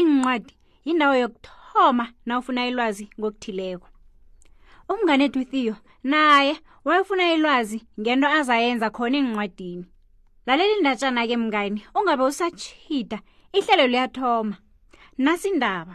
iincwadi yindawo yokuthoma nawufuna ilwazi ngokuthileko umngane etwithiyo naye wayefuna ilwazi ngento azayenza khona encwadini lalela indatshana-ke mngani ungabe usatshida ihlelo liyathoma nasi indaba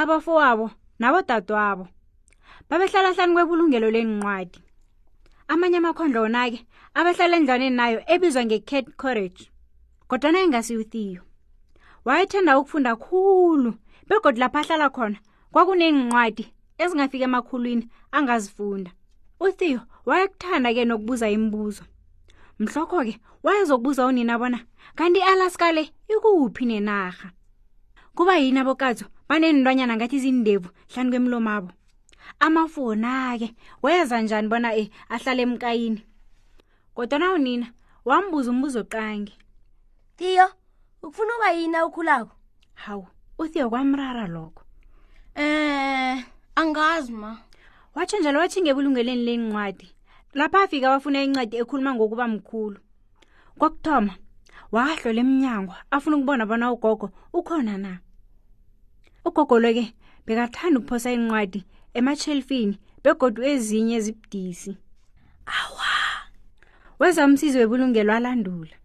abafowabo nabodadwabo babehlala hlani kwebulungelo leencwadi amanye amakhondlo wona-ke abehlala endlwaneni nayo ebizwa nge-cat courage kodwana engasiwuthiyo wayethanda ukufunda khulu begodwa lapho ahlala khona kwakuneencwadi ezingafika emakhulwini angazifunda uthiyo wayekuthanda ke nokubuza imibuzo mhlokho-ke wayezokubuza unina bona kanti i-alaska le ikuphi nenarha kuba yini abokadzo baneendwanyana ngathi izindevu hlani kwemlomabo amafona-ke weza njani bona e ahlale emkayini kodwana unina wambuza umbuzo qangi tiyo ukufuna uba yini awukhulako hawu uthiyo kwamrara lokho um angazi ma watsho njalo watshingebulungeleni lencwadi lapha afika wafuna incwadi ekhuluma ngokuba mkhulu kwakuthoma wahlola emnyango afuna ukubona bona ugogo ukhona na ugogo lo ke bekathanda ukuphosa incwadi emashelfini begodu ezinye ezibudisi awa weza umsizi webulungelo alandula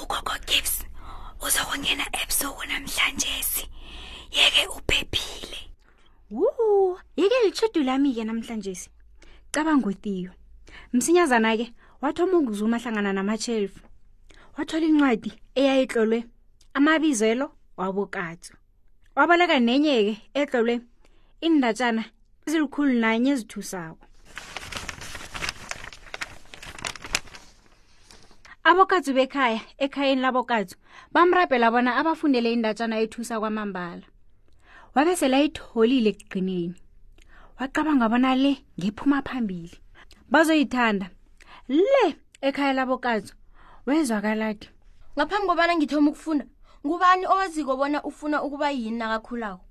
ugogo gibbs uzokungena ebusuku namhlanje si yeke uphephile Woo, yeke litshodo lami-ke namhlanje si. Cabanga uThiyo. Msinyazana-ke wathoma ukuzuma hlangana namashelfu. Wathola incwadi eyayitlolwe amabizelo wabokatsu. Wabaleka nenye-ke etlolwe iindatshana ezilikhulu nanye ezithusako. abokazi bekhaya ekhayeni labokazi bamrabhela bona abafundele indatshana ethusa kwamambala wabe selayitholile ekugcineni wacabanga bona le ngephuma phambili bazoyithanda le ekhaya labokazi wezwakalathi ngaphambi kobana ngithoma ukufunda ngubani owaziko bona ufuna ukuba yini nakakhulako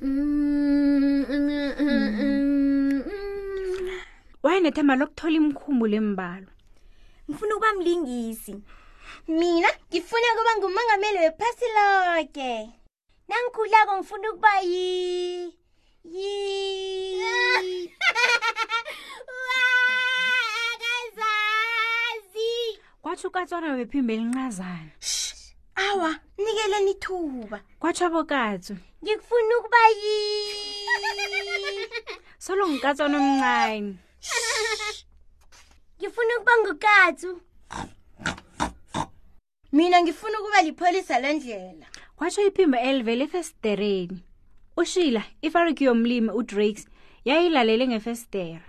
mm, mm, mm, wayenethemba lokuthola imikhumbulo embalo ngifuna ukuba mlingisi mina ngifuna ukuba ngumongameli wephasi loke nangikhulako ngifuna ukuba yi yi kwatsho ukatswana wephimba elincazana awa nikele nithuba kwatsho abokatswe ngikufuna ukuba yi solo ngukatswana omncane ngifuna ukuba ngukatsu mina ngifuna ukuba lipholisa lendlela kwatsho iphimba elivele efesitereni ushila ifariki yomlimi udrakes yayilalele ngefesitera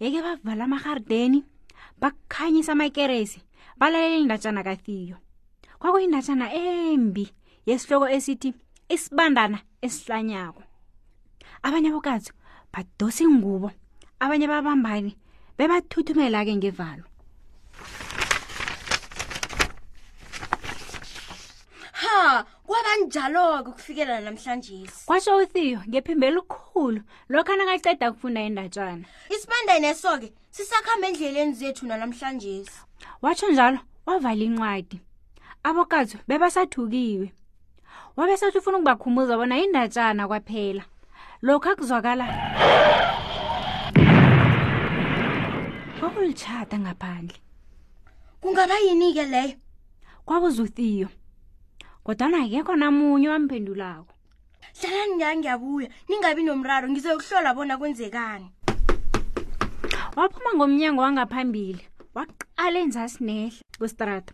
yeke bavala amaharideni bakhanyisa amakeresi balalele indatshana kathiyo kwakuyindatshana embi yesihloko esithi isibandana esihlanyako abanye abokazi badosa ingubo abanye babambani bebathuthumela-ke ngevalo ha kwabanjalo-ke ukufikela namhlanje kwasho uthiyo ngephimba elikhulu lokho anakaceda ukufunda indatshana isibandayneso-ke sisakhamba endleleni zethu nanamhlanje watsho njalo wavala incwadi abokazo bebasathukiwe wabe sathi ufuna ukubakhumbuza bona indatshana kwaphela lokhu akuzwakala kwakulitshata ngaphandle kungaba yini-ke leyo kwabuza uthiyo kodwana akekho namunye wamphendulako hlalani ngake ngiyabuya ningabi nomraro ngizoyokuhlola bona kwenzekani waphuma ngomnyango wangaphambili waqala enzasi nehla kwestrata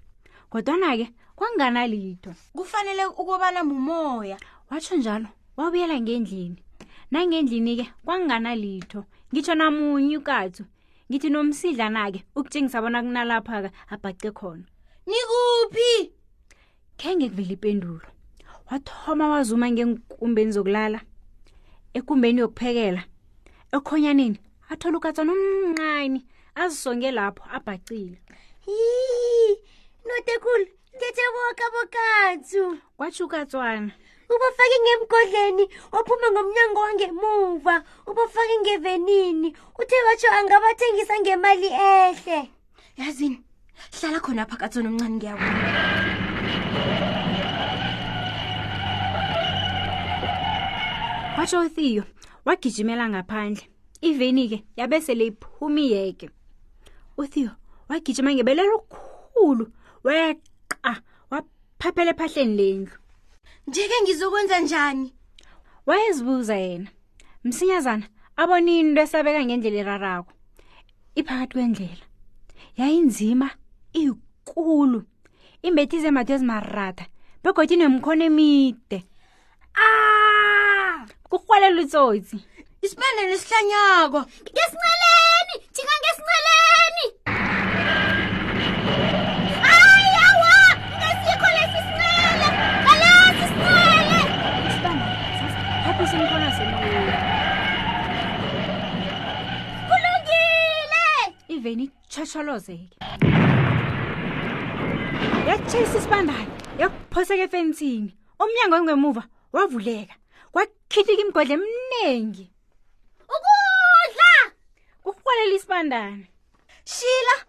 kodwana-ke kwanganalitho kufanele ukubana mumoya watsho njalo wabuyela ngendlini nangendlini-ke kwanganalitho ngitsho namunye ukatsu ngithi nomsidlana-ke ukutshengisa bona kunalapha-ke abhace khona nikuphi khenge kuvela ipendulo wathoma wazuma ngeenkumbeni zokulala ekumbeni yokuphekela ekhonyaneni athola ukatsana omncane azisonge lapho abhacile yii notekulu ngethe boka bokatsu kwatsho ukatswana ubafake ngemgodleni ophume ngomnyango wangemuva ubafake ngevenini uthe watsho angabathengisa ngemali ehle yazini hlala khona apha katsona omncane ngiyawo watsho uthiyo wagijimela ngaphandle iveni ke yabe sele iphumi yeke uthiyo wagijima ngebelelo khulu weqa waphaphela ephahleni lendlu njeke ngizokwenza njani wayezibuza yena msinyazana abona into esabeka ngendlela erarako iphakathi kwendlela yayinzima iyikulu imbethi izembatho ezimaratha begodwa inemkhono emide ah! kurhwalela utsotsi isibende nesihlanyako ngesinceleni jika ngesinceleni kulungile iveni itshotsholoze-ke yatshayisa isibandana yakuphoseka efensini umnyango ongemuva wavuleka kwakhithika imigodla eminingi ukudla kurhwalela isibandana shila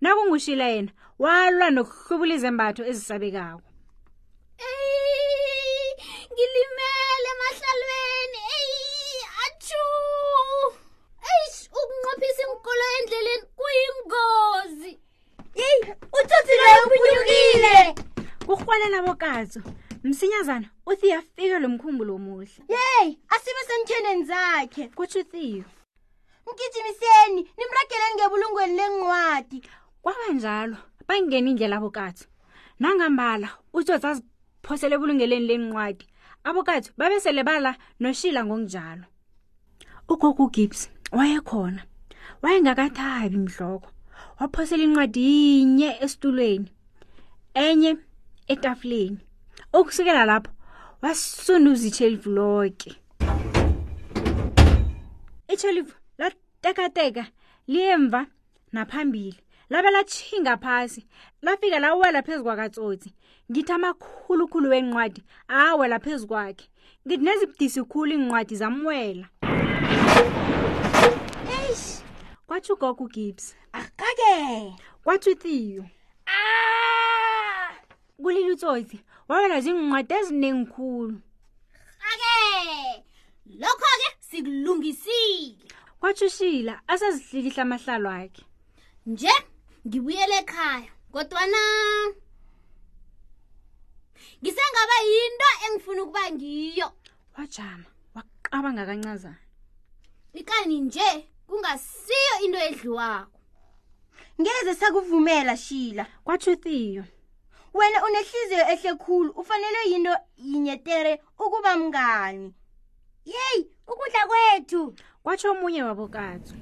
nakungushila yena walwa nokuhlubula izembatho ezisabekako ngilimele emahlalweni eyi atshu eish ukunqophisa inkolo endleleni kuyingozi yeyi utsotsi loyo uphunyukile kurhwalela bokatso msinyazana uthi yafika lo mkhumbulo omuhle yeyi asibe semtheneni zakhe kutsho uthiyo mgijimiseni nimrageleni ngebulungweni lencwadi kwaba njalo bangena indlela abokathi nangambala utsotsi aziphosele ebulungeleni lencwadi abokathi babesele bala noshila ngokunjalo ugogo ugibs wayekhona wayengakathabi mhloko waphosela incwadi yinye esitulweni enye etafuleni okusukela lapho wasunduza itshelfu loke itholivu latekateka liyemva naphambili labe latshinga phasi lafika lawela phezu kwakatsotsi ngithi amakhulukhulu wencwadi awela phezu kwakhe ngithi nezibudisi khulu iincwadi zamwela eish kwatsho ugogo ugibs akake kwatsho ithiyo ah! kulile utsotsi wawela ziincwadi eziningi khulu ake lokho-ke sikulungisile kwatshushila asazihlikihla amahlalo akhe nje ngibuyele ekhaya kodwana ngisengaba yinto engifuna ukuba ngiyo wajama waqabanga kancazana ikani nje kungasiyo into edliwako ngeze sakuvumela shila kwatsho thiyo wena unehliziyo ehle khulu ufanelwe yinto yinye tere ukuba mngani yeyi ukudla kwethu kwatsho omunye wabokatso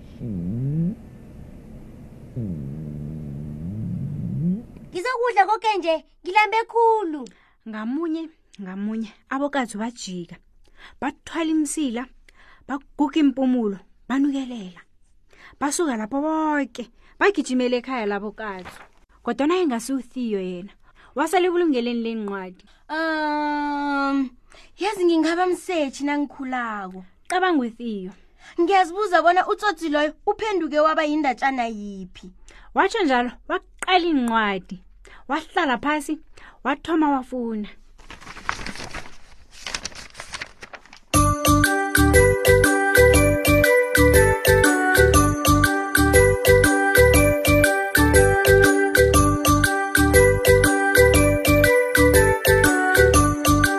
ngizokudla koke nje ngilambe khulu ngamunye ngamunye abokazi bajika bathwala imsila baguga impumulo banukelela basuka lapho bonke bagijimela ekhaya labokazi kodwana engasiwuthiyo yena wasala ebulungeleni lencwadi um yazi ngingaba msethi nangikhulako cabanga with iyo ngiyazibuza bona utsotsi loyo uphenduke waba yindatshana yiphi watsho njalo waqala iincwadi wahlala phasi wathoma wafuna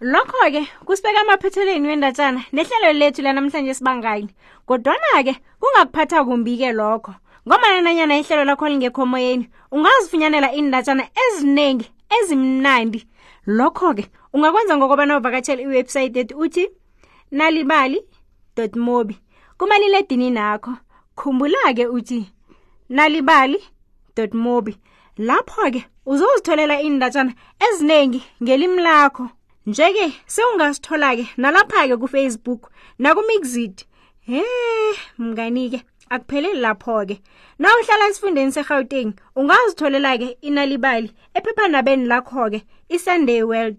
lokho-ke kusibeka amaphethelweni wendatshana nehlelo lethu lanamhlanje sibangayini kodwana-ke kungakuphatha kumbi-ke lokho ngomana nanyana ihlelo lakho lingekho moyeni ungazifunyanela iindatshana eziningi ezimnandi lokho-ke ungakwenza ngokobana uvakatshela iwebhsayithi ethi uthi nalibali mobi kumaliledini nakho khumbula-ke uthi nalibali mobi lapho-ke uzozitholela iindatshana eziningi ngelimi lakho nje-ke sewungasithola-ke nalapha-ke kufacebook nakumixid he mnganike akupheleli lapho-ke na uhlala esifundeni serhawuteng ungazitholela-ke inalibali ephephanabeni lakho-ke isunday world